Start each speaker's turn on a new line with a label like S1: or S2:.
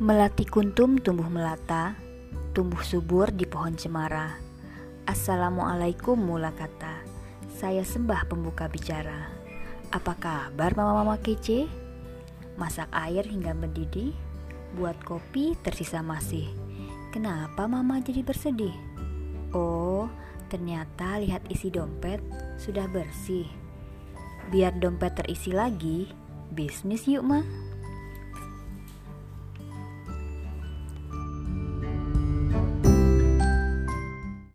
S1: Melati kuntum tumbuh melata, tumbuh subur di pohon cemara. Assalamualaikum mula kata, saya sembah pembuka bicara. Apa kabar mama-mama kece? Masak air hingga mendidih, buat kopi tersisa masih. Kenapa mama jadi bersedih? Oh, ternyata lihat isi dompet sudah bersih. Biar dompet terisi lagi, bisnis yuk mah.